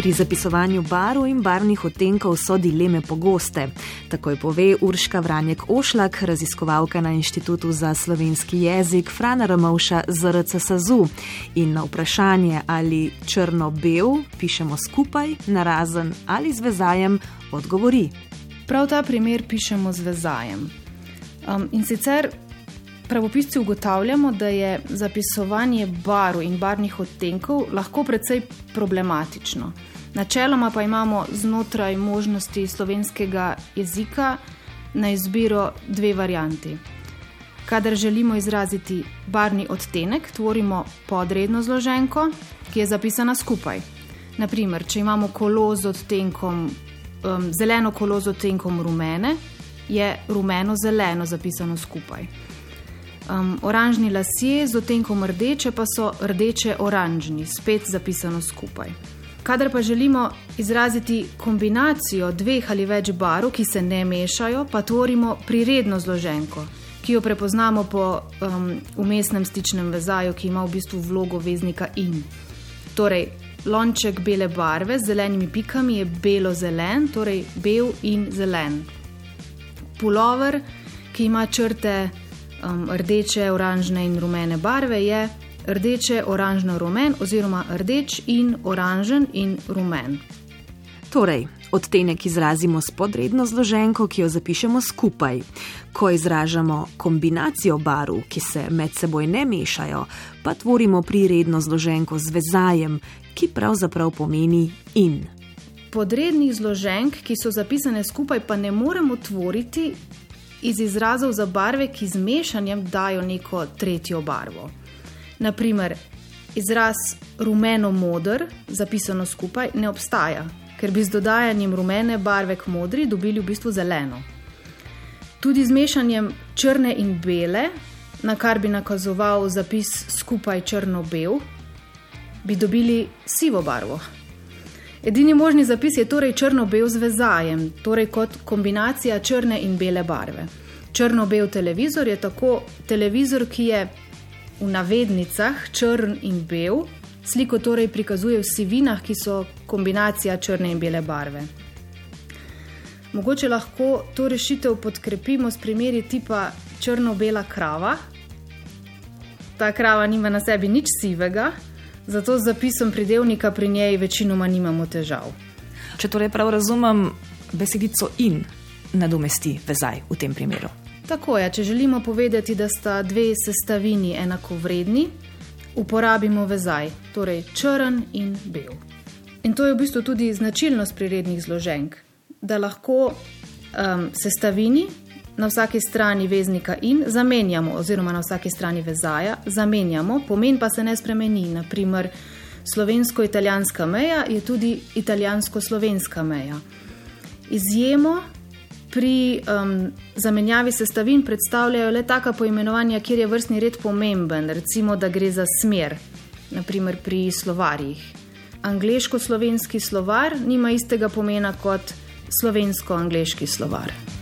Pri zapisovanju barv in barvnih odtenkov so dileme pogoste. Takoj pove Urška Vranjek Ošlak, raziskovalka na Inštitutu za slovenski jezik Frana Ramovša ZRC SAZU. In na vprašanje, ali črno-bel pišemo skupaj, narazen ali z vezajem, odgovori. Prav ta primer pišemo z vezajem. Um, in sicer pravopisci ugotavljamo, da je zapisovanje barv in barvnih odtenkov lahko precej problematično. Načeloma pa imamo znotraj možnosti slovenskega jezika na izbiro dve varianti. Kadar želimo izraziti barvni odtenek, tvorimo podredno zloženko, ki je zapisana skupaj. Naprimer, če imamo kolo z odtenkom, um, zeleno kolo z odtenkom rumene, je rumeno-zeleno zapisano skupaj. Um, oranžni lasje z odtenkom rdeče pa so rdeče-oranžni, spet zapisano skupaj. Kadar pa želimo izraziti kombinacijo dveh ali več barv, ki se ne mešajo, pa tvorimo priredno zloženko, ki jo prepoznamo po um, umestnem stičnem vezaju, ki ima v bistvu vlogo veznika in. Torej, lonček bele barve z zelenimi pikami je belo-zelen, torej bel in zelen. Pulover, ki ima črte um, rdeče, oranžne in rumene barve, je rdeče, oranžno, rumen oziroma rdeč in oranžen in rumen. Torej, odtenek izrazimo s podredno zloženko, ki jo zapišemo skupaj. Ko izražamo kombinacijo barv, ki se med seboj ne mešajo, pa tvorimo priredno zloženko z vezajem, ki pravzaprav pomeni in. Podrednih zloženk, ki so zapisane skupaj, pa ne moremo tvoriti iz izrazov za barve, ki z mešanjem dajo neko tretjo barvo. Naprimer, izraz rumeno-modr, zapisano skupaj, ne obstaja, ker bi z dodajanjem rumene barve k modri dobili v bistvu zeleno. Tudi z mešanjem črne in bele, na kar bi nakazoval zapis skupaj črno-bel, bi dobili sivo barvo. Edini možni zapis je torej črno-bel z vezajem, torej kot kombinacija črne in bele barve. Črno-bel televizor je tako televizor, ki je v navednicah črn in bel, sliko torej prikazuje v sivinah, ki so kombinacija črne in bele barve. Mogoče lahko to rešitev podkrepimo s primeri tipa črno-bela krava. Ta krava nima na sebi nič sivega, zato z zapisom pridevnika pri njej večinoma nimamo težav. Če torej prav razumem, besedico in nadomesti vezaj v tem primeru. Tako je, če želimo povedati, da sta dve sestavini enako vredni, uporabimo vezaj, torej črn in bel. In to je v bistvu tudi značilnost prirednih zloženk, da lahko um, sestavini na vsaki strani veznika in zamenjamo, oziroma na vsaki strani vezaja zamenjamo, pomen pa se ne spremeni. Naprimer, slovensko-italijanska meja je tudi italijansko-slovenska meja. Izjemo pri um, zamenjavi sestavin predstavljajo le taka poimenovanja, kjer je vrstni red pomemben, recimo, da gre za smer, naprimer pri slovarjih. Angliško-slovenski slovar nima istega pomena kot slovensko-angliški slovar.